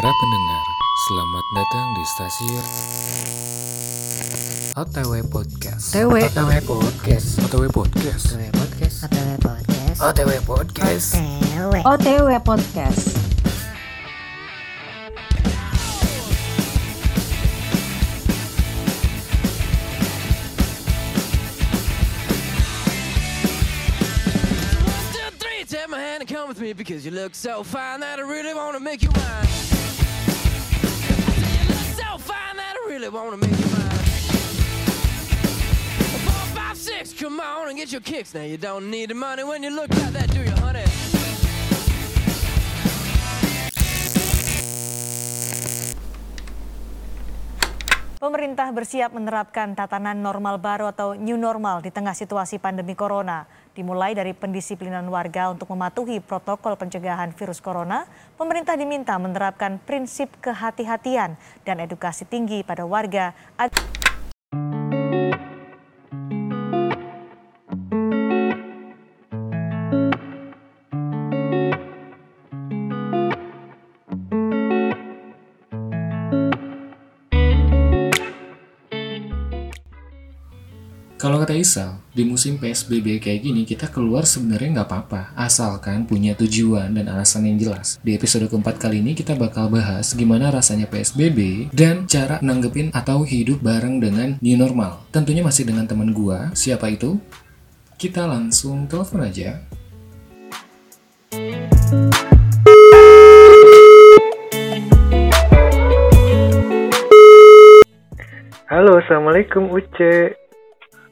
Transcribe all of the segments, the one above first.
Para pendengar, selamat datang di stasiun OTW Podcast. OTW. OTW Podcast. OTW Podcast. OTW Podcast. OTW Podcast. OTW Podcast. OTW. OTW Podcast. One, two, three, take my hand and come with me because you look so fine that I really want to make you mine. Really want to make you mine. Four, five, six, come on and get your kicks. Now you don't need the money when you look like that, do you, honey? Pemerintah bersiap menerapkan tatanan normal baru atau new normal di tengah situasi pandemi corona. Dimulai dari pendisiplinan warga untuk mematuhi protokol pencegahan virus corona, pemerintah diminta menerapkan prinsip kehati-hatian dan edukasi tinggi pada warga kata di musim PSBB kayak gini kita keluar sebenarnya nggak apa-apa, asalkan punya tujuan dan alasan yang jelas. Di episode keempat kali ini kita bakal bahas gimana rasanya PSBB dan cara nanggepin atau hidup bareng dengan new normal. Tentunya masih dengan teman gua, siapa itu? Kita langsung telepon aja. Halo, Assalamualaikum Uce.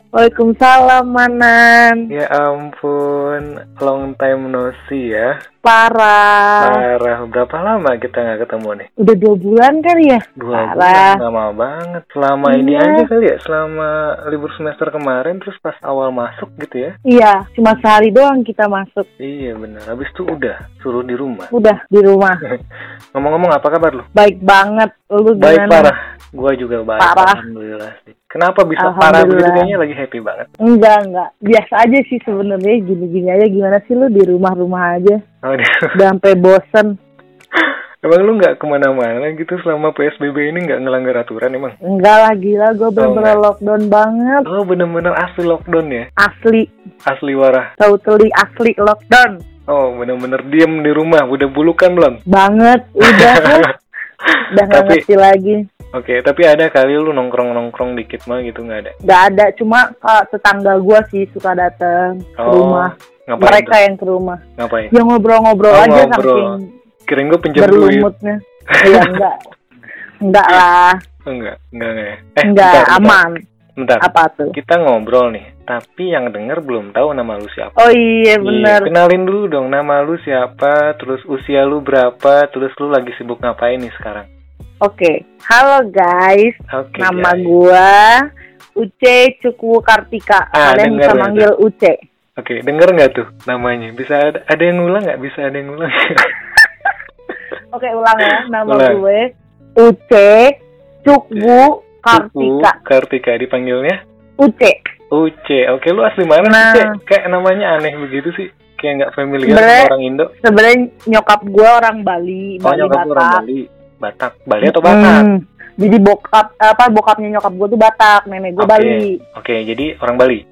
Waalaikumsalam Manan Ya ampun, long time no see ya. Parah Parah, berapa lama kita nggak ketemu nih? Udah dua bulan kali ya Dua Parah bulan, lama banget. Selama ini Iya. aja kali ya, selama libur semester kemarin, terus pas awal masuk gitu ya. Iya cuma sehari doang kita masuk Iya bener, habis itu udah, suruh di rumah. Udah di rumah Ngomong-ngomong, apa kabar lu? Baik banget Lu Baik gimana? parah. Gua juga baik, Parah. alhamdulillah sih. Kenapa bisa parah begitu? Kayaknya lagi happy banget. Enggak enggak Biasa aja sih sebenarnya Gini-gini aja Gimana sih lu di rumah-rumah aja Oh, Udah sampai bosen Emang lu nggak ke mana-mana gitu selama PSBB ini nggak ngelanggar aturan emang? Enggak lah gila Gue bener-bener enggak. lockdown banget Oh bener-bener asli lockdown ya? Asli Asli warah. Totally asli lockdown Oh bener-bener diem di rumah. Udah bulukan belum? Banget Udah. Udah nggak ngerti lagi Oke, tapi ada kali lu nongkrong-nongkrong dikit mah gitu nggak ada? Nggak ada Cuma uh, tetangga gue sih suka dateng ke Oh, rumah Ngapain Mereka tuh? yang ke rumah Ngapain? Ya ngobrol-ngobrol Oh, aja ngobrol. saking Kirain gue pinjam duit. berlumutnya. Iya enggak. Enggak lah, enggak, enggak, enggak. ya? Eh, enggak bentar, bentar. aman. Bentar. Apa tuh? Kita ngobrol nih, tapi yang denger belum tahu nama lu siapa. Oh iya. Iya, kenalin dulu dong nama lu siapa, terus usia lu berapa, terus lu lagi sibuk ngapain nih sekarang? Oke. Halo guys, Oke. nama guys. gua Uce Cuku Kartika. Ah, Kalian bisa manggil Uce. Oke, denger nggak tuh namanya? Bisa ada, ada yang ngulang nggak? Bisa ada yang ngulang? Oke, ulang ya. Nama Ulang. gue Uce Cuku Kartika. Cuku Kartika dipanggilnya Uce. Uce. Oke, lu asli mana Nah. sih? Kayak namanya aneh begitu sih. Kayak nggak familiar sama orang Indo. Sebenarnya nyokap gua orang Bali, Oh, Bali nyokap lu orang Batak. Bali. Batak. Bali atau Batak? Hmm. Jadi bokap apa bokapnya nyokap gua tuh Batak, nenek gua Oke. Bali. Oke, jadi orang Bali.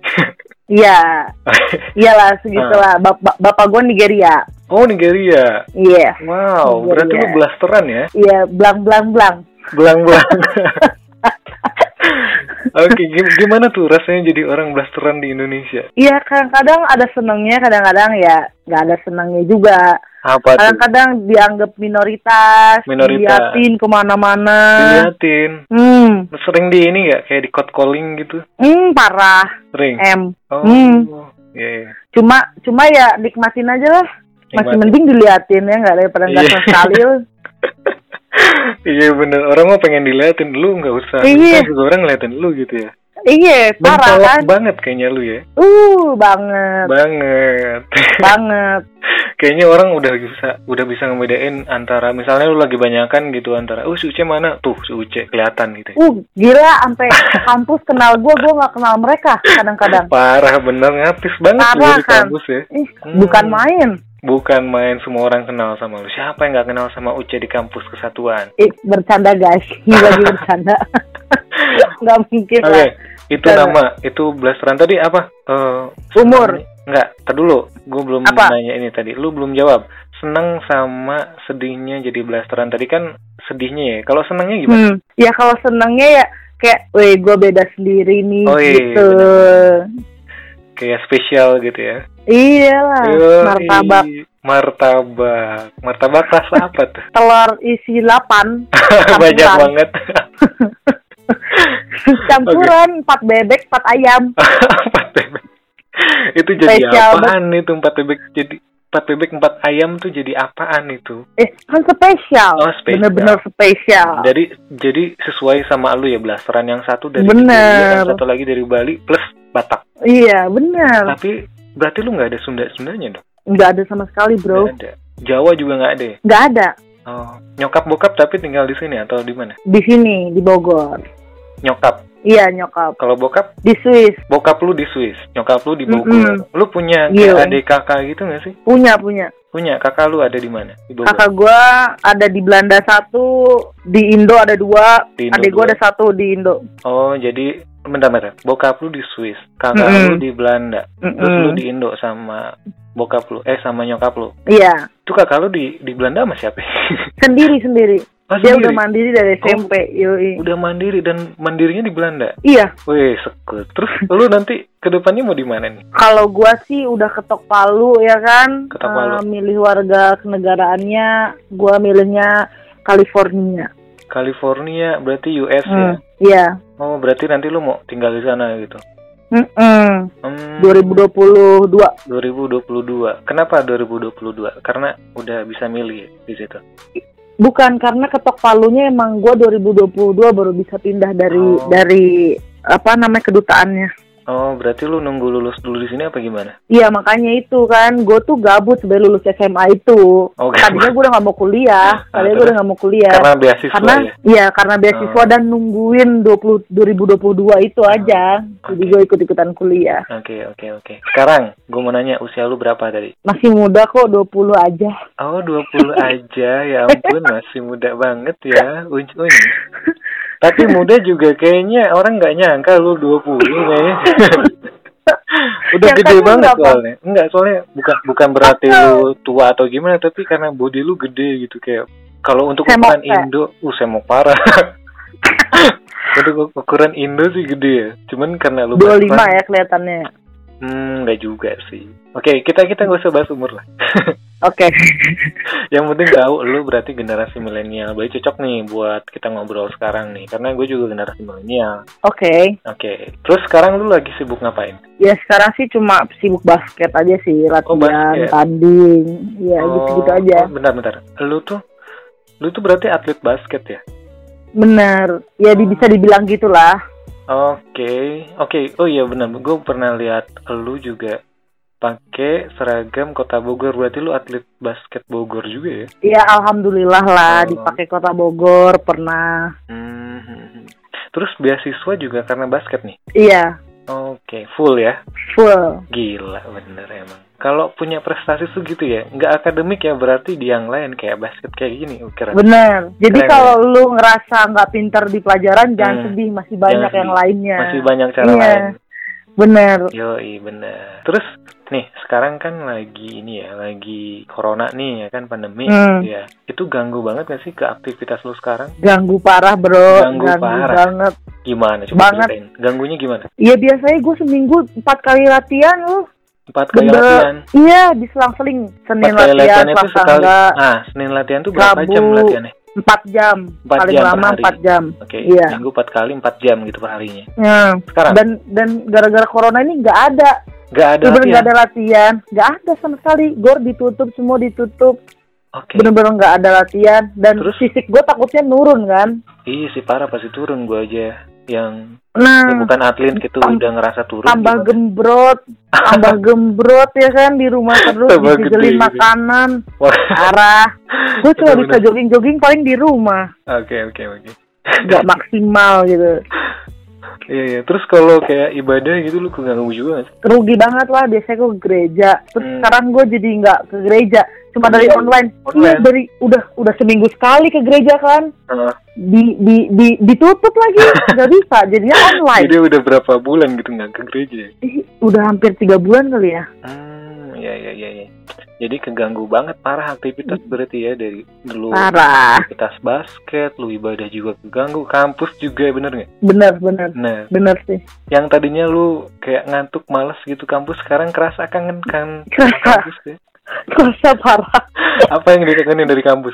Iya, iyalah segitulah. Bap- bap- bapak gue Nigeria. oh, Nigeria. Iya, Wow, Nigeria. berarti lu blasteran ya? iya, blang blang blang. Belang-belang. Oke, gim- gimana tuh rasanya jadi orang blasteran di Indonesia? Iya, kadang-kadang ada senangnya, kadang-kadang ya nggak ada senangnya juga. Apa tuh? Kadang-kadang dianggap minoritas, Minoritas. diliatin ke mana-mana. Diliatin. Hmm, Sering di ini nggak kayak di code calling gitu? hmm parah, Sering. em. Oh, Hmm. iya. iya. Cuma, cuma ya nikmatin aja lah. Masih Nikmatin. mending diliatin ya, nggak daripada nggak sama sekali. iya bener, orang mau pengen diliatin lu nggak usah. Iya. Juga orang ngeliatin lu gitu ya. Iya, parah kan? banget kayaknya lu ya. Uh, banget, Banget. banget. kayaknya orang udah bisa udah bisa ngebedain antara misalnya lu lagi banyakan gitu antara oh si Uce mana tuh si Uce kelihatan gitu. Uh, gila sampai kampus kenal gue, gue nggak kenal mereka kadang-kadang. Parah bener ngapis banget Parah di kan? kampus ya. Ih, Hmm. bukan main. Bukan main semua orang kenal sama lu. Siapa yang nggak kenal sama Uce di kampus kesatuan? Eh, bercanda guys, ini lagi bercanda. Nggak mungkin Oke, lah. itu Cara- nama, itu blasteran tadi apa? Eh, Umur. Enggak, tar dulu. Gue belum Apa? nanya ini tadi. Lu belum jawab. Seneng sama sedihnya jadi blasteran tadi kan sedihnya ya. Kalau senengnya gimana? Hmm, ya kalau senangnya ya kayak, weh gue beda sendiri nih Oh, iya, gitu. Kayak spesial gitu ya. Iyalah, Yoi. martabak Martabak. Martabak kelas apa tuh? telur isi 8 Banyak banget. campuran 4 bebek 4 ayam. Empat bebek. Itu jadi Spesial apaan itu empat bebek jadi empat bebek empat ayam tuh jadi apaan itu? Eh, kan spesial. Oh, spesial. Bener-bener spesial. Jadi jadi sesuai sama lu ya blasteran yang satu dari Bener. Nigeria, yang satu lagi dari Bali plus Batak. Iya, bener. Tapi berarti lu nggak ada Sunda Sundanya dong? Nggak ada sama sekali, bro. Nggak ada. Jawa juga nggak ada. ya? Nggak ada. Oh, nyokap bokap tapi tinggal di sini atau di mana? Di sini, di Bogor. Nyokap. Iya, nyokap. Kalau bokap, Di Swiss. bokap lu di Swiss, nyokap lu di Bogor. Mm-mm. Lu punya Iya. kayak adik kakak gitu nggak sih? Punya, punya. Punya kakak lu ada di mana? Di Bogor. Kakak gua ada di Belanda satu, di Indo ada dua, Di Indo adik gua dua. ada satu di Indo. Oh, jadi bentar-bentar. Bokap lu di Swiss, kakak Mm-mm. lu di Belanda, terus Mm-mm. lu di Indo sama bokap lu, eh sama nyokap lu. Iya, Itu kakak lu di di Belanda sama siapa? sendiri sendiri. Oh, Dia sendiri? udah mandiri dari SMP. Yoi. Udah mandiri dan mandirinya di Belanda. Iya, Wih, sekut. Terus lu nanti ke depannya mau di mana nih? kalau gua sih udah ketok palu ya kan. Ketok palu. Eh, milih warga kenegaraannya, gua milihnya California. California berarti US ya. Iya. Oh, berarti nanti lu mau tinggal di sana gitu. Mm-mm. Hmm, 2022. 2022. Kenapa 2022? Karena udah bisa milih di situ. Bukan karena ketok palunya emang gua 2022 baru bisa pindah dari Oh. dari apa namanya kedutaannya. Oh, berarti lu nunggu lulus dulu di sini apa gimana? Iya makanya itu kan, gue tuh gabut sebenarnya lulus SMA itu. Oh, Tadinya gue udah gak mau kuliah, tadinya gue udah gak mau kuliah. Karena beasiswa karena ya. iya karena beasiswa Oh. dan nungguin 20 2022 itu aja. Jadi Oke. gue ikut-ikutan kuliah. Oke, oke, oke. Sekarang gue mau nanya usia lu berapa tadi? Masih muda kok 20 aja. Oh, 20 aja. Ya ampun, masih muda banget ya. Unj unj. Tapi muda juga kayaknya orang nggak nyangka lu 20 kayaknya. Udah Yang gede banget berapa? soalnya. Enggak, soalnya bukan bukan berarti lu tua atau gimana, tapi karena body lu gede gitu kayak kalau untuk Semok, ukuran Kak. Indo, uh semok parah. untuk ukuran Indo sih gede ya. Cuman karena lu 25 bapak- ya kelihatannya. Hmm, nggak juga sih. Oke, kita kita nggak usah bahas umur lah. Oke. Yang penting tahu lu berarti generasi milenial. Berarti cocok nih buat kita ngobrol sekarang nih. Karena gue juga generasi milenial. Oke. Oke. Terus sekarang lu lagi sibuk ngapain? Ya sekarang sih cuma sibuk basket aja sih, latihan, basket. tanding. Ya gitu-gitu aja. oh, bentar, bentar. Lu tuh lu tuh berarti atlet basket ya? Bener. Ya di- bisa dibilang gitulah. Oke. Oke. Oh iya benar. Gue pernah lihat lu juga pakai seragam Kota Bogor. Berarti lu atlet basket Bogor juga ya? Ya alhamdulillah lah Oh. dipakai kota Bogor pernah. Hmm. Terus beasiswa juga karena basket nih. Iya, Oke, full ya. full. Gila bener emang. Kalau punya prestasi tuh gitu ya, nggak akademik ya berarti di yang lain kayak basket kayak gini. Oh, keren. Bener. Jadi Keren, kalau lu ngerasa nggak pinter di pelajaran, jangan Hmm. sedih, masih banyak Jangan yang sedih. lainnya. Masih banyak cara Iya. lain. Bener. Yoi bener. Terus nih sekarang kan lagi ini ya, lagi corona nih ya kan pandemi. Hmm. Ya itu ganggu banget gak sih ke aktivitas lu sekarang? Ganggu parah bro, Ganggu ganggu, parah. banget. Gimana? Coba Banget. ceritain. Ganggunya gimana? Iya biasanya gue seminggu empat kali latihan lu. Empat kali Bener. latihan. Iya, diselang-seling. Senin Empat latihan, latihan itu sekali. enggak. Ah, Senin latihan tuh berapa Rabu. jam latihannya? Empat jam. Empat Paling jam lama empat jam. Oke, Iya. minggu empat kali empat jam gitu per harinya. Ya. Sekarang Dan dan gara-gara corona ini nggak ada nggak ada latihan. nggak ada latihan, nggak ada sama sekali. Gor ditutup, semua ditutup. Oke. Bener-bener nggak ada latihan. Dan Terus? fisik gue takutnya nurun kan. Iya sih parah pasti turun gua aja yang Nah, ya bukan atlet gitu tam- udah ngerasa turun. tambah gimana? gembrot, tambah gembrot ya kan di rumah terus dijejelin gede gitu. makanan. Wah, Parah. Gue cuma bisa jogging-jogging paling di rumah, Oke oke oke. nggak maksimal gitu. Iya iya. Terus kalau kayak ibadah gitu lu keganggu juga rugi banget lah biasanya gue ke gereja terus Hmm. sekarang gue jadi nggak ke gereja cuma dari online. Online. iya dari udah udah seminggu sekali ke gereja kan Heeh. di di di ditutup lagi nggak bisa jadinya online Jadi udah berapa bulan gitu nggak ke gereja? ya? Ih, udah hampir tiga bulan kali ya Hmm, iya iya iya. iya. Jadi keganggu banget parah aktivitas berarti ya dari dulu parah aktivitas basket, lu ibadah juga keganggu, kampus juga bener nggak? bener bener Nah, bener sih yang tadinya lu kayak ngantuk males gitu kampus sekarang kerasa kangen kan Kerasa. kampus ya? kerasa parah Apa yang dikangenin dari kampus?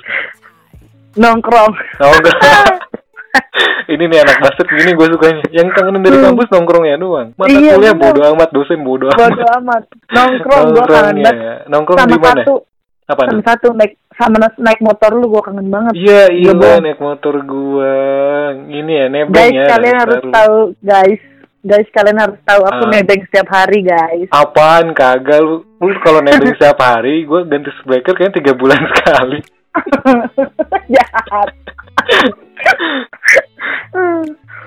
nongkrong enggak. Ini nih anak basket gini gue sukanya. Yang kangenin dari kampus nongkrongnya doang. Mata Hmm. Iya, kuliah bodo amat, dosen bodo amat. bodo amat nongkrong gue kangen banget ya. Nongkrong sama di mana? satu Apa sama satu naik sama naik motor lu gue kangen banget Iya, iya naik motor gua. Ini ya nebeng guys ya. kalian harus tahu guys guys kalian harus tahu aku Ah. nebeng setiap hari guys Apaan kagak lu? Lu kalau nebeng setiap hari, gua ganti breaker kayaknya tiga bulan sekali. jahat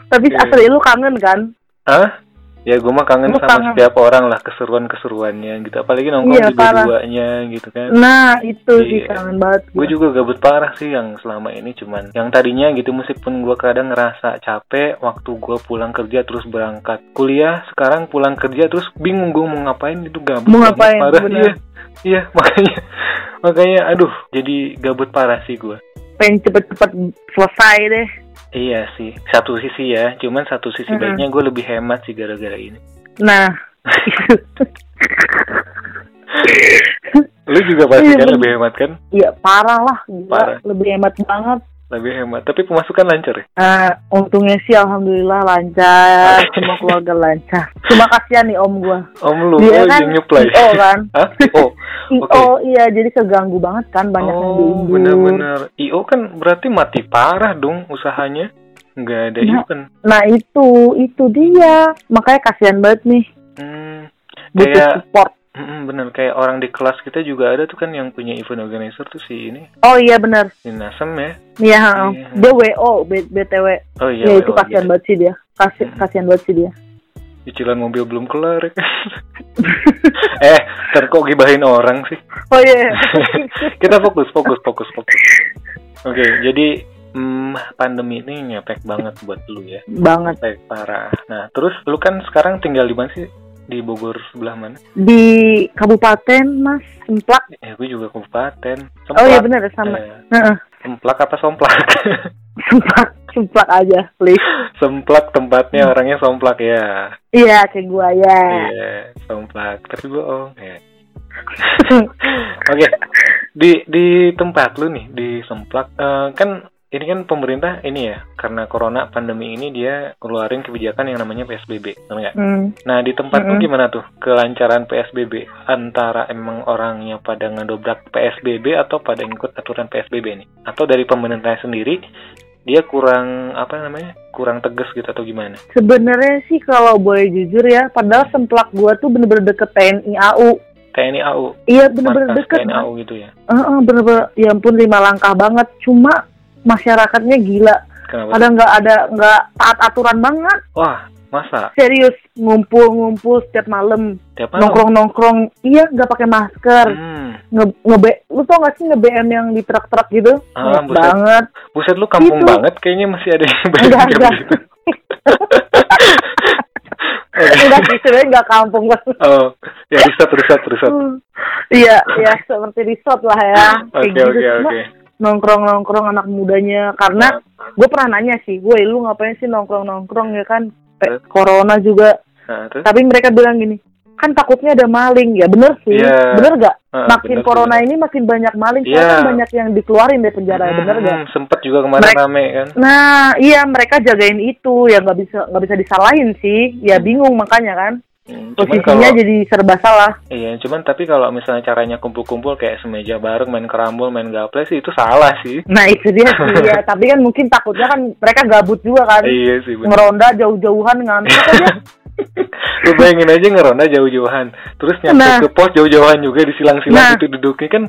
tapi Iya. asli lu kangen kan Hah? Ya gue mah kangen Lu sama kangen. setiap orang lah keseruan-keseruannya gitu. Apalagi nongkrong Iya, juga parah. duanya gitu kan. nah itu sih Iya. kangen banget Gue juga gabut parah sih yang selama ini cuman yang tadinya gitu meskipun gue kadang ngerasa capek waktu gue pulang kerja terus berangkat kuliah sekarang pulang kerja terus bingung gue mau ngapain itu gabut Mau ngapain, parah iya iya makanya makanya aduh jadi gabut parah sih gue pengen cepet-cepet selesai deh iya sih satu sisi ya cuman satu sisi Mm-mm. baiknya gue lebih hemat sih gara-gara ini nah lu juga pasti Iya, kan bener. lebih hemat kan Iya parah lah, gila. Parah. lebih hemat banget. Lebih hemat tapi pemasukan lancar ya Eh, untungnya sih alhamdulillah lancar, semua keluarga lancar. Cuma kasihan nih om gua. om lu Dia oh, kan yang nyuplai IO kan. Hah? oh Oke. Oh iya, jadi keganggu banget kan banyak yang oh diundur. bener-bener io kan berarti mati parah dong usahanya nggak ada Nah. event Nah itu, itu dia. Makanya kasihan banget nih, hmm, butuh kayak support. Mm, bener kayak orang di kelas kita juga ada tuh kan yang punya event organizer tuh si ini Oh iya benar. si Nasem ya Iya, heeh. Iya. dia WO, B- BTW. oh iya ya itu oh, kasihan iya. banget sih dia. Kasih, Hmm. kasihan banget sih dia. cicilan mobil belum kelar ya kan? eh ntar kok gibahin orang sih Oh iya. kita fokus fokus fokus fokus oke jadi mm, pandemi ini nyepek banget buat lu ya banget. nyepek parah nah terus lu kan sekarang tinggal di mana sih di Bogor sebelah mana Di kabupaten Mas Semplak. ya gue juga kabupaten Oh iya Semplak. benar sama. Eh, Heeh. semplak apa somplak Semplak, semplak aja, please. semplak tempatnya orangnya somplak ya Iya, kayak gua ya. iya somplak tapi bohong ya Oke, di di tempat lu nih di Semplak eh, kan ini kan pemerintah ini ya karena corona pandemi ini dia keluarin kebijakan yang namanya PSBB, nggak? Hmm. Nah di tempat lu Mm-mm. gimana tuh kelancaran PSBB antara emang orangnya pada ngedobrak PSBB atau pada ikut aturan PSBB nih? Atau dari pemerintah sendiri dia kurang apa namanya kurang tegas gitu atau gimana? Sebenarnya sih kalau boleh jujur ya, padahal semplak gua tuh bener-bener deket TNI AU. TNI AU, Iya bener-bener deket. TNI. AU gitu ya? Heeh, bener-bener. Ya ampun lima langkah banget. Cuma masyarakatnya gila. Kenapa? Ada nggak ada nggak taat aturan banget. Wah masa Serius ngumpul-ngumpul setiap malam, tiap malam? nongkrong-nongkrong. Iya nggak pakai masker. Hmm. Nge, nge lu tau gak sih nge BM yang di truk-truk gitu? Ah, buset. banget. Buset lu kampung Itu. banget kayaknya masih ada yang Enggak, bayar enggak. gitu. Enggak sih, sebenarnya nggak kampung banget. Oh, ya riset riset riset. Iya, iya seperti resort lah ya. Oke gitu. oke Cuma oke. Nongkrong-nongkrong anak mudanya karena gue pernah nanya sih, gue lu ngapain sih nongkrong-nongkrong ya kan? Eh, corona juga. Nah, terus? Tapi mereka bilang gini, kan takutnya ada maling. Ya bener sih, Iya. bener gak? Ah, makin bener, corona bener. ini makin banyak maling. Iya. Soalnya kan banyak yang dikeluarin dari penjara, Hmm, bener gak? Sempet juga kemarin Mereka- rame kan. Nah, iya mereka jagain itu, ya nggak bisa nggak bisa disalahin sih. Ya bingung makanya kan. Hmm, Posisinya kalau jadi serba salah. iya, cuman tapi kalau misalnya caranya kumpul-kumpul kayak semeja bareng main kerambol, main gaple sih itu salah sih. Nah itu dia sih ya. Tapi kan mungkin takutnya kan mereka gabut juga kan. Iya sih bener. Ngeronda jauh-jauhan ngantuk aja. Lu bayangin aja ngeronda jauh-jauhan. Terus nyampe Nah. ke pos jauh-jauhan juga disilang-silang Nah. gitu duduknya kan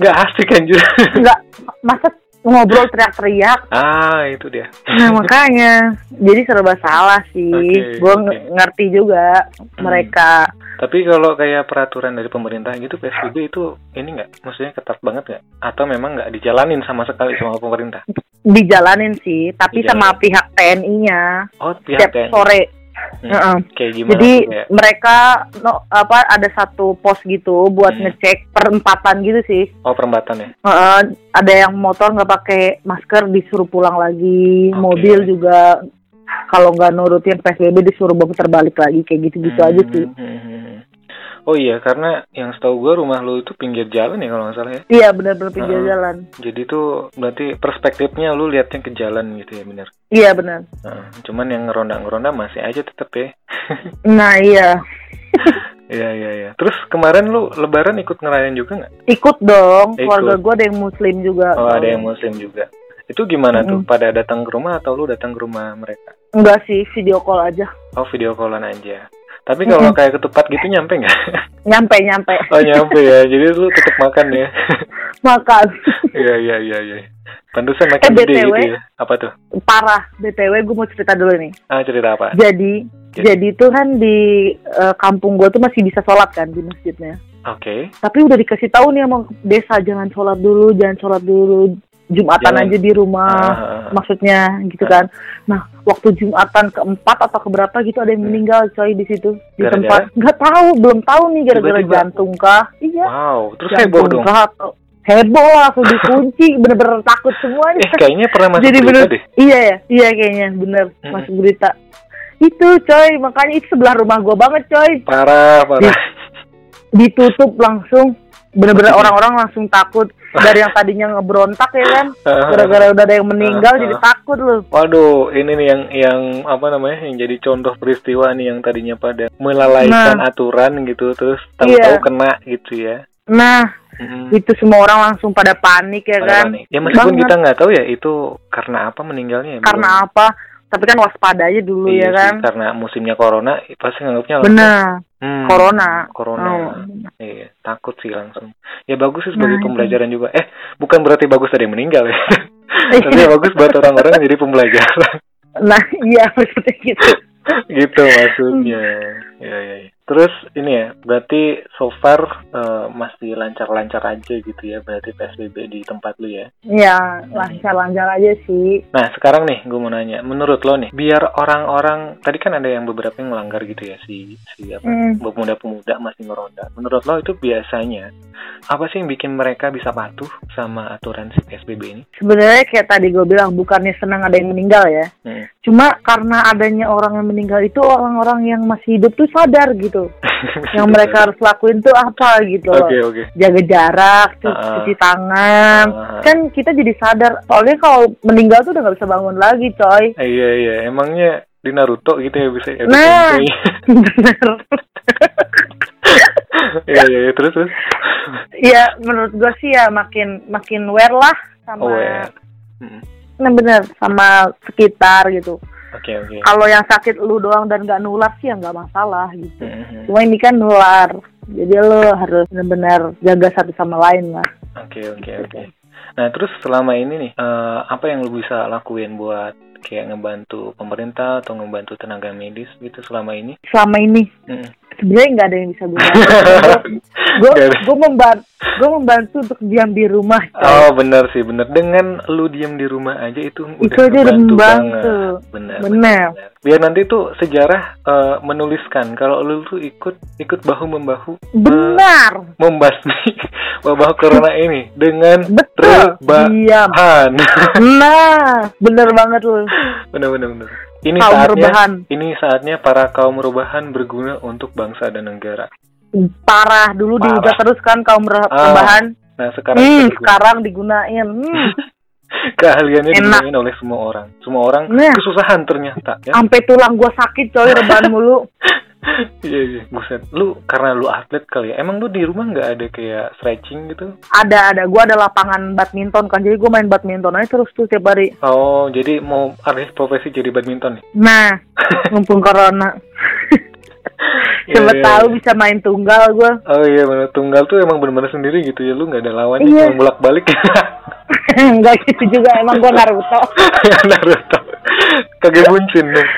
nggak asik anjir. Nggak, masa ngobrol teriak-teriak. Ah, itu dia. Nah makanya, jadi serba salah sih. Oke, Gue oke. ngerti juga mereka. Tapi kalau kayak peraturan dari pemerintah gitu PSBB itu ini nggak, maksudnya ketat banget nggak? Atau memang nggak dijalanin sama sekali sama pemerintah? Dijalanin sih, tapi Dijalanin. sama pihak TNI-nya. Oh, pihak Setiap TNI. sore. Hmm. Heeh. Kayak gimana? Jadi kayak? mereka no, apa ada satu pos gitu buat Hmm. ngecek perempatan gitu sih. Oh, perempatan ya? Heeh, ada yang motor nggak pakai masker disuruh pulang lagi, Oke. mobil juga kalau nggak nurutin PSBB disuruh putar balik lagi kayak gitu-gitu Hmm, aja sih. hmm, hmm, hmm. Oh iya, karena yang setahu gue rumah lu itu pinggir jalan ya kalau nggak salah ya. Iya benar-benar pinggir Heeh. jalan. Jadi tuh berarti perspektifnya lu liatnya ke jalan gitu ya bener. Iya benar. Heeh, cuman yang ngeronda-ngeronda masih aja tetep ya. Nah iya Iya iya iya. Terus kemarin lu Lebaran ikut ngerayain juga nggak? ikut dong. Ikut. Keluarga gue ada yang muslim juga. Oh ada yang Muslim juga. Itu gimana tuh? Mm-mm. Pada datang ke rumah atau lu datang ke rumah mereka? Enggak sih video call aja. Oh video callan aja. Tapi kalau kayak ketupat gitu nyampe nggak? Nyampe nyampe oh nyampe ya. Jadi lu tetap makan ya. makan. Iya iya iya iya. Pantesan makin Eh, gede gitu ya. Apa tuh? Parah. btw gue mau cerita dulu nih. Ah cerita apa? Jadi Ya. jadi tuh kan di eh, kampung gue tuh masih bisa sholat kan di masjidnya. Oke. Tapi udah dikasih tahu nih sama desa jangan sholat dulu, jangan sholat dulu. Jumatan Jangan. aja di rumah. Ah, ah, ah. Maksudnya gitu kan. Nah, waktu Jumatan keempat atau keberapa gitu ada yang meninggal coy di situ di Hmm. Gara-gara? tempat. Nggak tahu, belum tahu nih gara-gara jantung kah? Iya. Wow. Terus heboh dong. atau heboh lah langsung dikunci bener-bener takut semuanya. Eh kayaknya pernah masuk Jadi berita bener deh. iya ya iya kayaknya bener Mm-mm. masuk berita itu coy makanya itu sebelah rumah gua banget coy Parah parah. ditutup langsung bener-bener orang-orang langsung takut dari yang tadinya ngebrontak ya kan gara-gara udah ada yang meninggal jadi takut lu Waduh, ini nih yang yang apa namanya yang jadi contoh peristiwa nih yang tadinya pada melalaikan Nah. aturan gitu, terus tahu-tahu Iya. kena gitu ya. nah Mm-mm. itu semua orang langsung pada panik ya Pada kan panik. Ya meskipun Banget. kita nggak tahu ya itu karena apa meninggalnya. ya, karena belum- apa tapi kan waspada aja dulu Iya ya sih, kan Karena musimnya corona, pasti nganggapnya bener hmm, corona Corona. Oh. Iya, takut sih langsung. Ya bagus sih sebagai Nah, pembelajaran juga. Eh, bukan berarti bagus ada yang meninggal ya. Iya. Tapi ya bagus buat orang-orang jadi pembelajaran. nah iya maksudnya gitu gitu maksudnya. Ya, ya, ya. Terus ini ya, berarti so far eh, masih lancar-lancar aja gitu ya, berarti PSBB di tempat lu ya. ya lancar-lancar aja sih Nah, sekarang nih gue mau nanya, menurut lo nih, biar orang-orang tadi kan ada yang beberapa yang melanggar gitu ya si si apa Hmm. pemuda-pemuda masih ngeronda. Menurut lo itu biasanya apa sih yang bikin mereka bisa patuh sama aturan si PSBB ini? sebenarnya kayak tadi gue bilang bukannya senang ada yang meninggal ya Hmm. Cuma karena adanya orang yang meninggal itu orang-orang yang masih hidup tuh sadar gitu yang mereka harus lakuin tuh apa gitu Oke oke. jaga jarak cu- Ah. cuci tangan Ah. kan kita jadi sadar soalnya kalau meninggal tuh udah nggak bisa bangun lagi coy Eh, iya iya, emangnya di Naruto gitu ya bisa ya Nah. Iya iya iya, terus terus. ya menurut gue sih ya makin makin aware lah sama Aware. Hmm. Nah bener sama sekitar gitu Oke oke. kalau yang sakit lu doang dan nggak nular sih ya nggak masalah gitu Hmm, cuma ini kan nular jadi lo harus benar-benar jaga satu sama lain lah Oke oke oke. Nah terus selama ini nih, eh, apa yang lu bisa lakuin buat kayak ngebantu pemerintah atau ngebantu tenaga medis gitu selama ini? selama ini Hmm. Sebenarnya nggak ada yang bisa gue bantu gue gue membantu gue membantu untuk diam di rumah coy. Oh benar sih benar. Dengan lu diam di rumah aja itu udah Itu aja udah membantu. banget. Benar. Benar. benar. Biar nanti tuh sejarah eh, menuliskan kalau lu tuh ikut ikut bahu membahu eh, benar membasmi wabah corona ini dengan betul diam nah bener banget lu benar benar benar. Ini Kaum saatnya rebahan. ini saatnya para kaum rebahan berguna untuk bangsa dan negara. parah dulu Parah. dihujat terus kan kaum re- Ah, rebahan Nah sekarang hmm, sekarang digunain hmm. keahliannya Enak. digunakan oleh semua orang. Semua orang Nah. kesusahan ternyata ya. sampai tulang gua sakit coy rebahan mulu Iya iya, buset. Lu karena lu atlet kali ya. Emang lu di rumah nggak ada kayak stretching gitu? ada ada gua ada lapangan badminton kan jadi gua main badminton aja terus tuh tiap hari Oh, jadi mau alih profesi jadi badminton nih? nah mumpung corona Siapa Iya, iya, tahu iya. bisa main tunggal gue. Oh iya bener tunggal tuh emang bener-bener sendiri gitu ya lu nggak ada lawannya Iya. cuma bolak balik Enggak gitu juga emang gue Naruto. Naruto kage buncin dong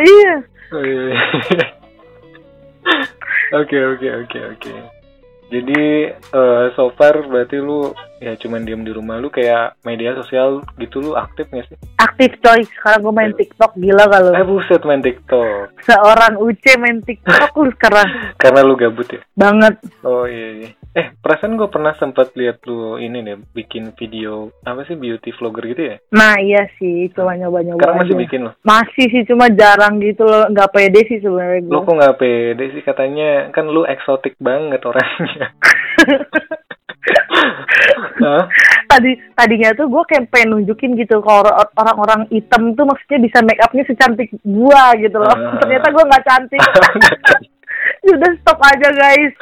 iya. Oh, iya, iya. Oke oke oke oke. Jadi eh, so far berarti lu ya cuman diem di rumah lu kayak media sosial gitu lu aktif nggak sih? Aktif coy. Sekarang gue main TikTok gila kalau. Eh buset main TikTok Seorang UC main TikTok lu sekarang karena lu gabut ya? banget. Oh iya iya. Eh perasaan gue pernah sempat lihat lu ini deh bikin video apa sih beauty vlogger gitu ya? Nah iya sih, cuma nyoba-nyoba Sekarang masih aja. bikin lo? Masih sih, cuma jarang gitu loh, nggak pede sih sebenarnya gue. Lu kok nggak pede sih katanya kan lu eksotik banget orangnya. Hah? Tadi tadinya tuh gue kayak pengen nunjukin gitu kalau or- orang-orang hitam tuh maksudnya bisa make upnya secantik gua gitu loh. Ah. Ternyata gue nggak cantik. Udah stop aja guys.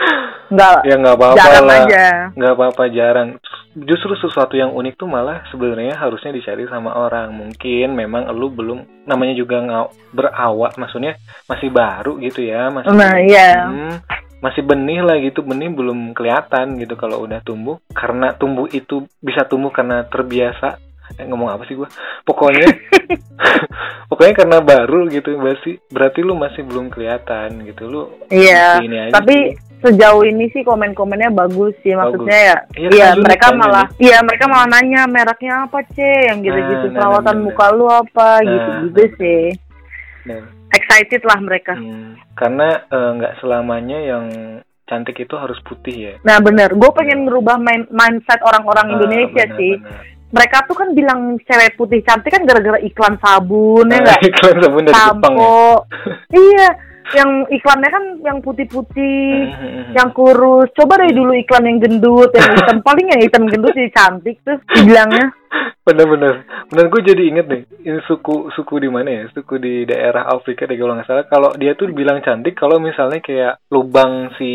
Nggak. ya nggak apa-apa jarang lah. aja. nggak apa-apa jarang justru sesuatu yang unik tuh malah sebenarnya harusnya dicari sama orang mungkin memang lu belum namanya juga nggak berawak maksudnya masih baru gitu ya masih Nah iya. Hmm, masih benih lah gitu benih belum kelihatan gitu kalau udah tumbuh karena tumbuh itu bisa tumbuh karena terbiasa eh, ngomong apa sih gua pokoknya pokoknya karena baru gitu berarti berarti lu masih belum kelihatan gitu lu Iya. ini aja Tapi sih. sejauh ini sih komen-komennya bagus sih maksudnya ya. Iya, unik mereka malah iya mereka malah nanya mereknya apa, C? Yang gitu-gitu Nah, nah, perawatan nah, nah, muka lu apa Nah, gitu-gitu nah. sih. Nah, Excited lah mereka. hmm, karena eh, nggak selamanya yang cantik itu harus putih ya Nah bener, gue pengen merubah main- mindset orang-orang Ah, Indonesia benar, sih. benar. Mereka tuh kan bilang cewek putih cantik kan gara-gara iklan sabun ya nggak? iklan sabun dari Jepang ya. Iya, yang iklannya kan yang putih-putih, Hmm, yang kurus. Coba deh dulu iklan yang gendut, yang hitam. Paling yang hitam gendut jadi cantik tuh dibilangnya. bener-bener bener gue jadi inget nih ini suku suku di mana ya suku di daerah Afrika deh kalau nggak salah kalau dia tuh bilang cantik kalau misalnya kayak lubang si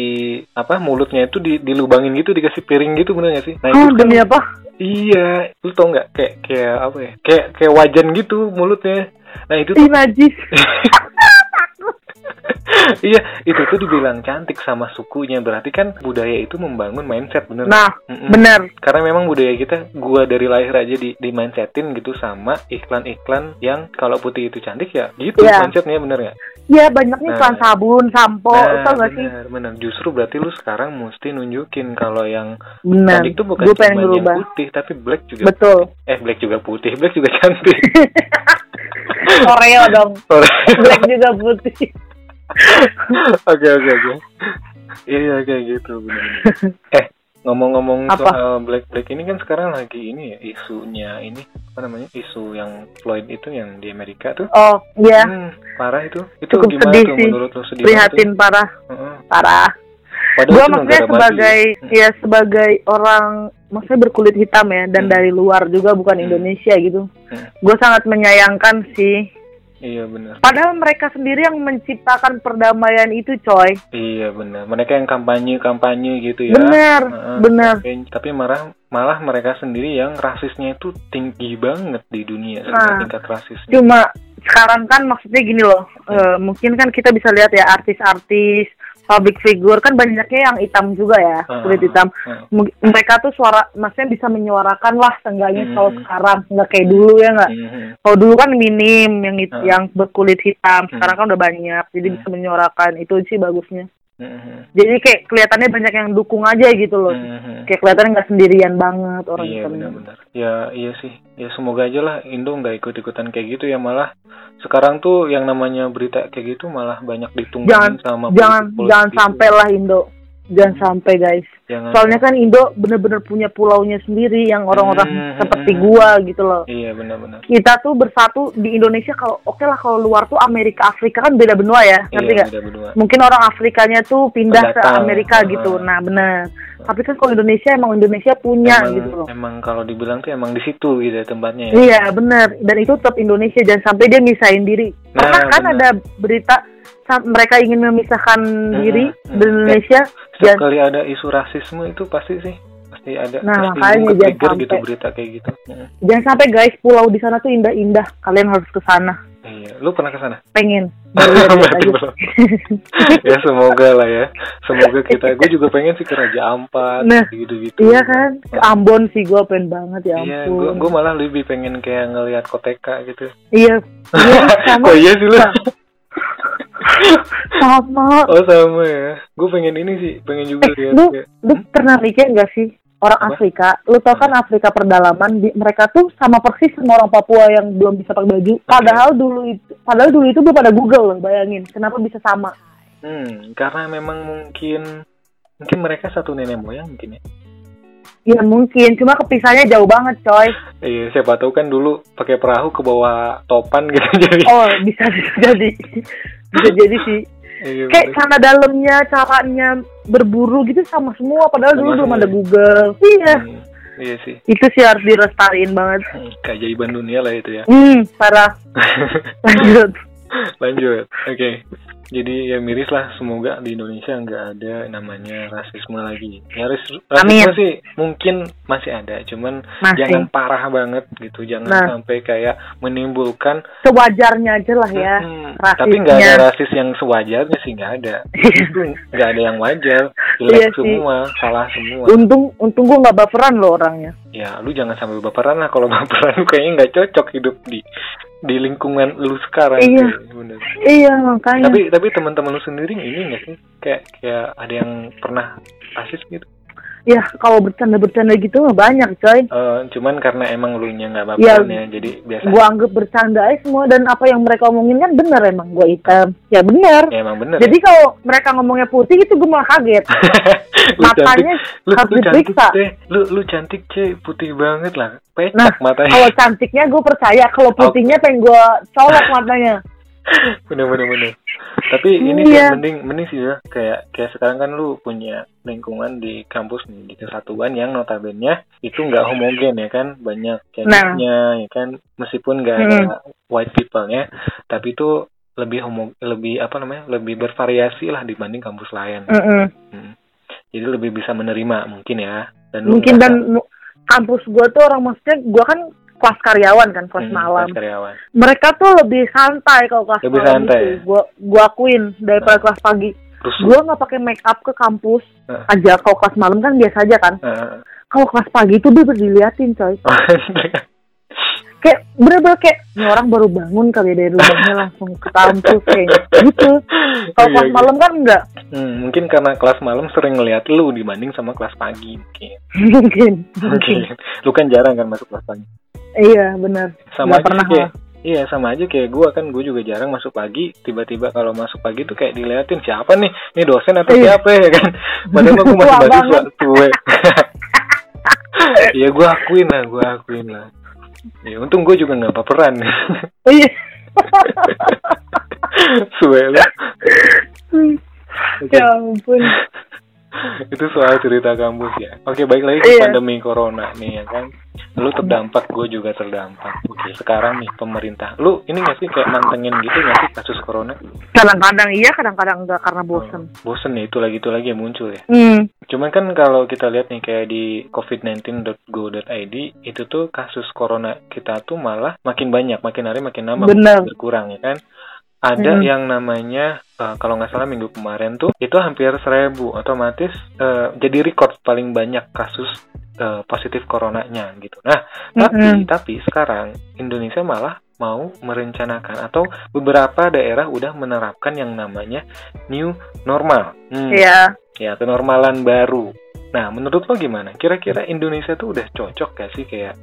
apa mulutnya itu di dilubangin gitu dikasih piring gitu bener gak sih nah Oh, itu kan demi apa? iya lu tau nggak kayak kayak apa ya kayak kayak wajan gitu mulutnya nah itu tuh Ih, najis. iya itu tuh dibilang cantik sama sukunya berarti kan budaya itu membangun mindset bener Nah, Mm-mm. bener. karena memang budaya kita gua dari lahir aja di di mindsetin gitu sama iklan-iklan yang kalau putih itu cantik ya gitu Iya. mindsetnya bener nggak Ya banyaknya Nah. iklan sabun, sampo, tau gak sih? bener bener justru berarti lu sekarang mesti nunjukin kalau yang Bener. cantik tuh bukan cuma yang putih tapi black juga Betul. eh black juga putih black juga cantik Oreo dong. Black juga putih. Oke oke oke. Iya kayak gitu benar. eh ngomong-ngomong soal Black Black ini kan sekarang lagi ini ya isunya ini apa namanya isu yang Floyd itu yang di Amerika tuh. Oh, iya. Hmm, parah itu. Itu Cukup gimana sedih tuh sih. menurut lu sedih Prihatin parah, tuh? Parah. Padahal Gue itu maksudnya sebagai Hmm. ya sebagai orang maksudnya berkulit hitam ya dan Hmm. dari luar juga bukan Hmm. Indonesia gitu. Hmm. Gue sangat menyayangkan sih. Iya benar. Padahal mereka sendiri yang menciptakan perdamaian itu, coy. Iya benar. Mereka yang kampanye kampanye gitu ya. Bener, Heeh, bener. campaign. Tapi malah malah mereka sendiri yang rasisnya itu tinggi banget di dunia Nah. tingkat rasisnya. Cuma sekarang kan maksudnya gini loh, eh, mungkin kan kita bisa lihat ya artis-artis, public figure kan banyaknya yang hitam juga ya, Ah, kulit hitam. ah. M- Mereka tuh suara, maksudnya bisa menyuarakan lah seenggaknya Hmm. kalau sekarang nggak kayak dulu ya nggak. Mhm. Kalau dulu kan minim yang Ah. yang berkulit hitam, Hmm. sekarang kan udah banyak, jadi Hmm. bisa menyuarakan itu sih bagusnya. Mhm. Jadi kayak kelihatannya banyak yang dukung aja gitu loh, Mhm. kayak kelihatannya nggak sendirian banget orang Iya benar-benar. Ya iya sih. Ya semoga aja lah Indo nggak ikut-ikutan kayak gitu ya malah sekarang tuh yang namanya berita kayak gitu malah banyak Jangan- sama Jangan jangan sampai lah Indo, jangan sampai guys. Jangan Soalnya kan Indo bener-bener punya pulaunya sendiri yang orang-orang Hmm, seperti hmm, gua gitu loh. Iya benar-benar. Kita tuh bersatu di Indonesia kalau oke lah kalau luar tuh Amerika Afrika kan beda benua ya, ngerti Iya nggak? berdua. Mungkin orang Afrikanya tuh pindah ke Pendatang. Amerika Ah. gitu. Nah, bener. Tapi kan kalau Indonesia emang Indonesia punya emang, gitu loh. emang kalau dibilang tuh emang di situ gitu ya tempatnya ya. Iya bener dan itu tetap Indonesia jangan sampai dia misahin diri. Nah, Pernah kan bener. ada berita mereka ingin memisahkan diri hmm. dari Indonesia Setiap kali ada isu rasisme itu pasti sih pasti ada Nah, pasti makanya jangan gitu sampai. berita kayak gitu. Mhm. jangan sampai guys pulau di sana tuh indah-indah kalian harus ke sana Iya, lu pernah ke sana? pengen Berarti belum. ya semoga lah ya. Semoga kita. Gue juga pengen sih ke Raja Ampat, Nah, gitu-gitu. iya kan ke Ambon sih gue pengen banget ya Iya, gue ampun gue malah lebih pengen kayak ngelihat koteka gitu. iya iya sama oh iya sih lu. Sama Oh sama ya. Gue pengen ini sih, pengen juga Eh, lihat. lu, kayak- lu pernah mikir gak sih orang Apa? Afrika, lu tau kan Afrika pedalaman, di- mereka tuh sama persis sama orang Papua yang belum bisa pakai baju. Padahal dulu itu, padahal dulu itu belum ada Google loh, bayangin. Kenapa bisa sama? Hmm, karena memang mungkin mungkin mereka satu nenek moyang mungkin ya. Ya mungkin, cuma kepisahnya jauh banget coy. Iya, siapa tahu kan dulu pakai perahu ke bawah topan gitu jadi. Oh bisa bisa jadi, bisa jadi sih. Iya, Kayak cara dalamnya, caranya berburu gitu sama semua. Padahal Sama dulu belum ada ya? Google. Iya, Hmm, iya sih. itu sih harus dilestariin banget. Hmm, Keajaiban dunia lah itu ya. Hmm, parah. Lanjut. Lanjut. Oke. Jadi ya miris lah semoga di Indonesia nggak ada namanya rasisme lagi. Ya ras- rasisme Amin. sih mungkin masih ada, cuman Masih. jangan parah banget gitu. Jangan Nah. sampai kayak menimbulkan Sewajarnya aja lah ya. Hmm, rasisnya. tapi nggak ada rasis yang sewajarnya sih nggak ada. Itu nggak ada yang wajar. Jelek Iya sih. semua, salah semua. Untung, untung gue nggak baperan loh orangnya. Ya, lu jangan sampai baperan lah. Kalau baperan lu kayaknya nggak cocok hidup di di lingkungan lu sekarang. Iya. Bener. Iya makanya. Tapi tapi teman-teman lu sendiri ini nggak sih kayak kayak ada yang pernah rasis gitu? Ya kalau bercanda-bercanda gitu mah banyak coy. Eh, cuman karena emang lu nya nggak Iya. baperan ya, jadi biasa. Gue anggap bercanda aja semua dan apa yang mereka omongin kan bener emang gue hitam. Ya bener. Ya emang bener. Jadi kalau mereka ngomongnya putih itu gue malah kaget. ya. matanya cantik, lu, harus lu cantik diperiksa. deh. Lu lu cantik cuy, putih banget lah. Pecak Nah, matanya. Kalau cantiknya gue percaya, kalau putihnya pengen gue colok matanya. bener bener bener. Tapi ini Iya. sih mending mending sih ya. Kayak kayak sekarang kan lu punya lingkungan di kampus nih di kesatuan yang notabene itu nggak homogen ya kan? Banyak jenisnya ya kan? Meskipun nggak ada white people nya tapi itu lebih homo lebih apa namanya? Lebih bervariasi lah dibanding kampus lain. Mm-mm. Hmm. jadi lebih bisa menerima mungkin ya. Dan Mungkin dan kampus gue tuh orang maksudnya gue kan kelas karyawan kan kelas Hmm, malam. kelas karyawan Mereka tuh lebih santai kalau kelas Lebih malam santai itu. Gue gue akuin daripada kelas pagi. Gue nggak pakai make up ke kampus Heeh. aja. Kalau kelas malam kan biasa aja kan. Heeh. Kalau kelas pagi itu dia diliatin coy. Kayak bener-bener kayak ini orang baru bangun kali ya dari rumahnya langsung ke kampus kayak gitu. Kalau Iya, kelas iya. malam kan enggak. Hmm, mungkin karena kelas malam sering ngeliat lu dibanding sama kelas pagi mungkin. Mungkin. Mungkin. Lu kan jarang kan masuk kelas pagi. Iya benar. Sama Nggak aja pernah kayak Iya sama aja kayak gua kan gue juga jarang masuk pagi tiba-tiba kalau masuk pagi tuh kayak diliatin siapa nih ini dosen atau Iya. siapa ya kan padahal gue masih mahasiswa banget. tua Iya gue akuin lah gue akuin lah ya untung gue juga nggak baperan Iya. suwe Oke. ya ampun. itu soal cerita kampus ya. Oke, baik lagi ke Iya. pandemi corona nih ya kan. Lu terdampak, gue juga terdampak. Oke, sekarang nih pemerintah. Lu ini gak sih kayak mantengin gitu gak sih kasus corona? Kadang-kadang iya, kadang-kadang enggak karena bosen. Bosen ya itu lagi itu lagi yang muncul ya. Hmm. Cuman kan kalau kita lihat nih kayak di covid19.go.id itu tuh kasus corona kita tuh malah makin banyak, makin hari makin nambah, Bener. makin berkurang ya kan. Ada Mm. yang namanya eh, kalau nggak salah minggu kemarin tuh itu hampir seribu, otomatis eh, jadi record paling banyak kasus eh, positif coronanya gitu. Nah, tapi Mm-mm. tapi sekarang Indonesia malah mau merencanakan atau beberapa daerah udah menerapkan yang namanya new normal. Hmm. Iya. Ya, kenormalan baru. Nah, menurut lo gimana? Kira-kira Indonesia tuh udah cocok gak sih kayak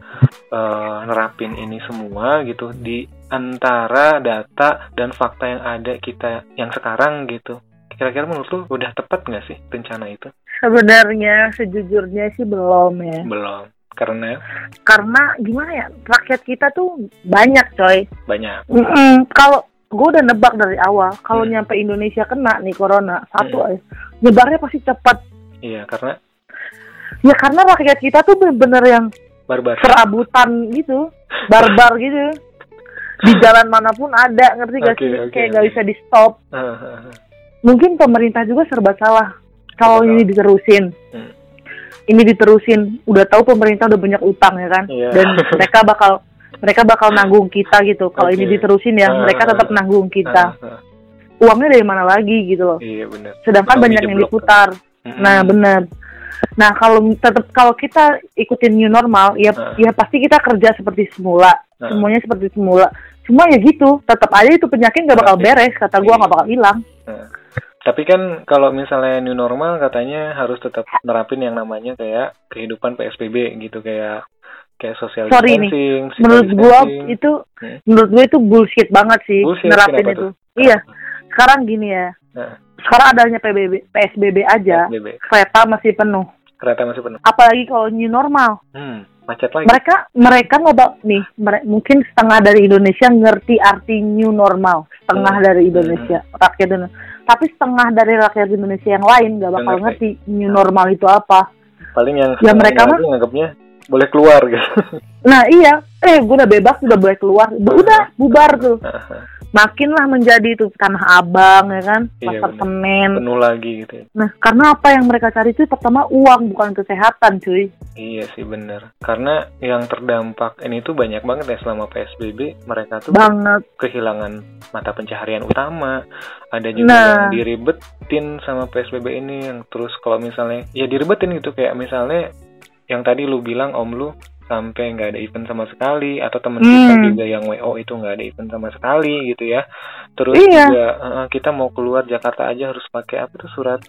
eh, nerapin ini semua gitu di antara data dan fakta yang ada kita yang sekarang gitu. Kira-kira menurut lo udah tepat nggak sih rencana itu? Sebenarnya sejujurnya sih belum ya. Belum. Karena Karena gimana ya? Rakyat kita tuh banyak, coy. banyak. Mm-mm. Kalau gue udah nebak dari awal, kalau Hmm. nyampe Indonesia kena nih corona satu Hmm. aja, nyebarnya pasti cepat. Iya, karena Ya karena rakyat kita tuh bener-bener yang barbar. serabutan gitu, barbar gitu. Di jalan mana pun ada, ngerti gak Oke, sih? oke, Kayak nggak oke. bisa di stop. Mungkin pemerintah juga serba salah kalau ini diterusin. Hmm. Ini diterusin, udah tahu pemerintah udah banyak utang ya kan, Iya. dan mereka bakal mereka bakal nanggung kita gitu. Kalau ini Oke. diterusin ya, Ah, mereka tetap nanggung kita. Ah, ah. Uangnya dari mana lagi gitu loh. Iya benar. Sedangkan banyak yang diputar. Mm-mm. Nah, benar. Nah, kalau tetap kalau kita ikutin new normal, ya Ah. ya pasti kita kerja seperti semula. Ah. Semuanya seperti semula. Cuma ya gitu, tetap aja itu penyakit nggak bakal beres. Kata gua Iya. nggak bakal hilang. Nah, Tapi kan kalau misalnya new normal katanya harus tetap nerapin yang namanya kayak kehidupan PSBB gitu kayak kayak social Sorry nih, distancing, physical Menurut gua itu Hmm. menurut gua itu bullshit banget sih Bullshit, nerapin itu. tuh? Iya. Sekarang gini ya. Nah. Sekarang adanya PBB, PSBB aja, PSBB. kereta masih penuh. Kereta masih penuh. Apalagi kalau new normal. Hmm, macet lagi. Mereka mereka ngobat nih, mere- mungkin setengah dari Indonesia ngerti arti new normal, setengah Hmm. dari Indonesia rakyat Indonesia. Tapi setengah dari rakyat Indonesia yang lain nggak bakal ngerti new normal itu apa. Paling yang Ya, mereka mah- nganggapnya boleh keluar gitu. Nah iya, eh gue udah bebas, udah boleh keluar, udah bubar tuh. Makinlah menjadi itu tanah abang ya kan, Iya, pasar semen. penuh lagi gitu. ya. Nah karena apa yang mereka cari itu pertama uang bukan kesehatan cuy. Iya sih bener. Karena yang terdampak ini tuh banyak banget ya selama PSBB. Mereka tuh Banget. kehilangan mata pencaharian utama. Ada juga Nah. yang diribetin sama PSBB ini yang terus kalau misalnya ya diribetin gitu kayak misalnya yang tadi lu bilang om lu sampai nggak ada event sama sekali atau temen kita Hmm. juga yang WO itu nggak ada event sama sekali gitu ya. Terus Iya. juga eh, kita mau keluar Jakarta aja harus pakai apa tuh surat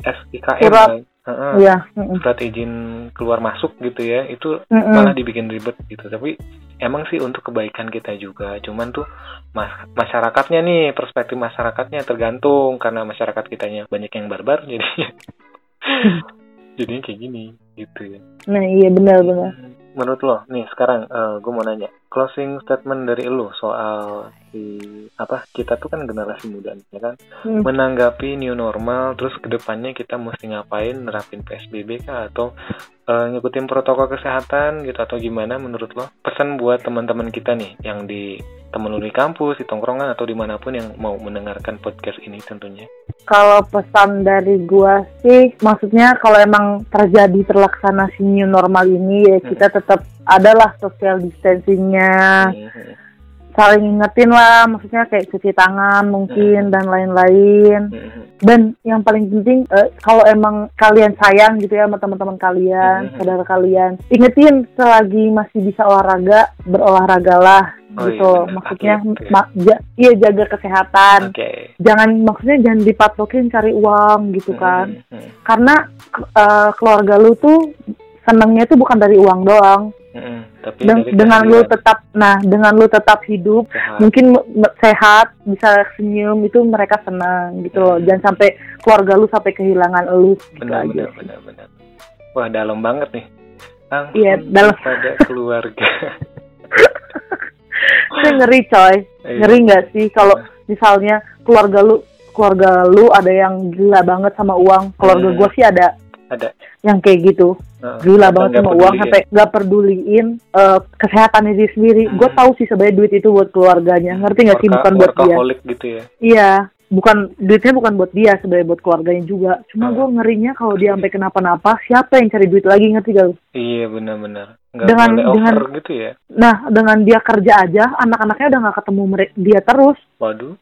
SIKM Surat. kan? Heeh, Iya. mm-mm. surat izin keluar masuk gitu ya. Itu Mm-mm. malah dibikin ribet gitu tapi emang sih untuk kebaikan kita juga cuman tuh mas- masyarakatnya nih perspektif masyarakatnya tergantung karena masyarakat kitanya banyak yang barbar jadi jadinya kayak gini gitu ya Nah iya benar-benar. Menurut lo nih sekarang gue mau nanya. Closing statement dari lo soal si apa kita tuh kan generasi muda nih, ya kan? Hmm. menanggapi new normal terus ke depannya kita mesti ngapain nerapin psbb kah? Atau eh, ngikutin protokol kesehatan gitu atau gimana menurut lo? Pesan buat teman-teman kita nih yang di temen lu di kampus di tongkrongan atau di mana pun yang mau mendengarkan podcast ini tentunya. Kalau pesan dari gua sih, maksudnya kalau emang terjadi terlaksana si new normal ini ya kita tetap adalah social distancingnya, Mhm. saling ingetin lah, maksudnya kayak cuci tangan mungkin dan lain-lain. Mhm. Dan yang paling penting eh, kalau emang kalian sayang gitu ya sama teman-teman kalian, Mhm. saudara kalian, ingetin selagi masih bisa olahraga, berolahragalah Oh, gitu. iya benar. maksudnya ma- ja- iya jaga kesehatan. oke Jangan maksudnya jangan dipatokin cari uang gitu kan. Mhm. Karena ke- eh, keluarga lu tuh senangnya tuh bukan dari uang doang. Mhm. tapi Den- dengan lu tetap nah, dengan lu tetap hidup sehat. mungkin sehat bisa senyum itu mereka senang gitu loh Hmm. jangan sampai keluarga lu sampai kehilangan lu gitu benar aja benar benar benar wah dalam banget nih langsung Iya, dalam. pada keluarga Itu ngeri coy Iya. ngeri nggak sih kalau misalnya keluarga lu keluarga lu ada yang gila banget sama uang keluarga Hmm. gua sih ada ada. Yang kayak gitu. Heeh. gila banget sama uang sampai nggak peduliin eh, kesehatannya diri sendiri. Hmm. gue tahu sih sebenarnya duit itu buat keluarganya. Ngerti nggak sih? Bukan buat dia. gitu ya? Iya. Bukan duitnya bukan buat dia sebenarnya buat keluarganya juga. Cuma Hmm. gue ngerinya kalau dia sampai kenapa-napa siapa yang cari duit lagi ngerti gak lu? iya benar-benar. Dengan- dengan- gitu ya? Nah dengan dia kerja aja anak-anaknya udah nggak ketemu dia terus. Waduh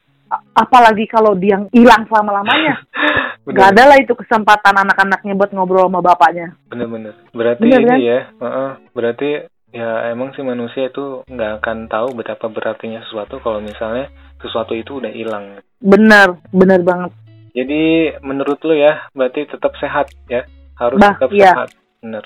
apalagi kalau dia hilang selama lamanya nggak benar ada lah itu kesempatan anak-anaknya buat ngobrol sama bapaknya. Benar-benar berarti Benar, ini kan? ya heeh. berarti ya emang sih manusia itu nggak akan tahu betapa berartinya sesuatu kalau misalnya sesuatu itu udah hilang. Bener bener banget. Jadi menurut lu ya berarti tetap sehat ya? Harus Bah, tetap iya. sehat. Bener.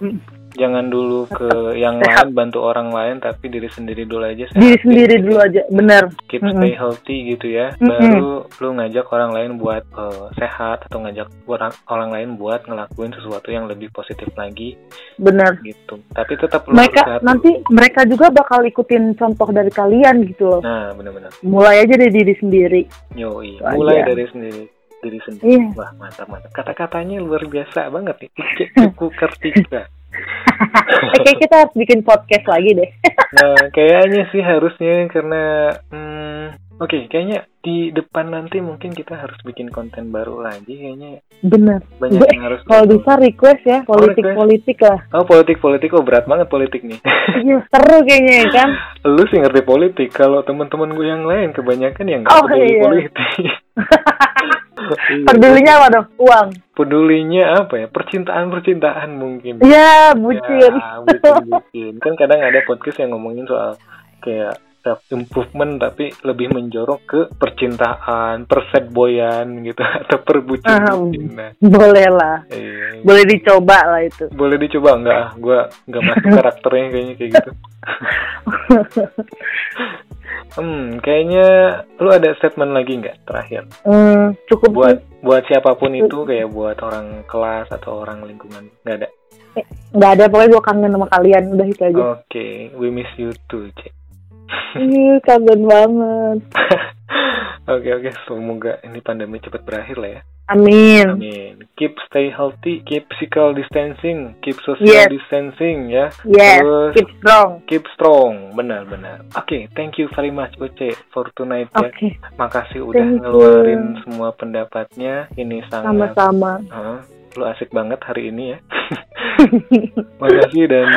Hmm. Jangan dulu ke yang lain bantu orang lain tapi diri sendiri dulu aja sehat diri sendiri gitu. dulu aja bener keep Mm-mm. stay healthy gitu ya. Mm-mm. baru lu ngajak orang lain buat eh, sehat atau ngajak orang orang lain buat ngelakuin sesuatu yang lebih positif lagi. Bener gitu. Tapi tetap lu mereka sehat nanti mereka juga bakal ikutin contoh dari kalian gitu loh. Dulu. nah benar-benar. Mulai aja dari diri sendiri. Itu mulai aja. dari sendiri diri sendiri. Iya. Wah mantap mantap. Kata-katanya luar biasa banget nih. Cik Cuku Kartika eh, kayak kita harus bikin podcast lagi deh. Nah, kayaknya sih harusnya karena hmm, oke, kayaknya di depan nanti mungkin kita harus bikin konten baru lagi kayaknya Bener. banyak Gue- yang harus Kalau bisa request ya politik-politik lah. Oh, politik-politik oh berat banget politik nih. Iya, seru kayaknya ya kan. Lu sih ngerti politik, kalau teman-teman gue yang lain kebanyakan yang nggak Oh, peduli iya. politik. Iya. Pedulinya apa dong? Uang. Pedulinya apa ya? Percintaan-percintaan mungkin. Iya, bucin. Ya, bucin-bucin. Kan kadang ada podcast yang ngomongin soal kayak self improvement tapi lebih menjorok ke percintaan, perset boyan gitu atau perbucin. Ah, Nah, Boleh lah. iya. Boleh dicoba lah itu. Boleh dicoba enggak? Gua nggak masuk karakternya kayaknya kayak gitu. Hmm, kayaknya lu ada statement lagi nggak terakhir? Hmm, cukup Buat buat siapa pun itu kayak buat orang kelas atau orang lingkungan nggak ada. nggak ada pokoknya gue kangen sama kalian udah itu aja. Oke, we miss you too, Cek. Ih, kangen banget. Oke oke, semoga ini pandemi cepat berakhir lah ya. Amin. Amin. Keep stay healthy, keep physical distancing, keep social Yes. distancing ya. Yes, Terus keep strong. keep strong, benar-benar. Oke, thank you very much Oce for tonight ya. Oke, Makasih udah Thank you. ngeluarin semua pendapatnya. Ini sangat sama-sama. Hah, lu asik banget hari ini ya. Makasih dan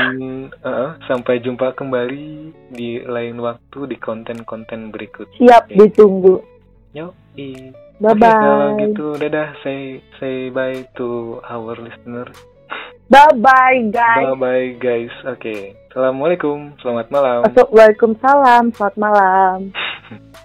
uh, sampai jumpa kembali di lain waktu di konten-konten berikutnya. Siap Oke. ditunggu. Yoi. Bye Oke, kalau bye. gitu dadah say say bye to our listener. Bye bye guys. Bye bye guys. Oke. Assalamualaikum. Selamat malam. Waalaikumsalam. Selamat malam.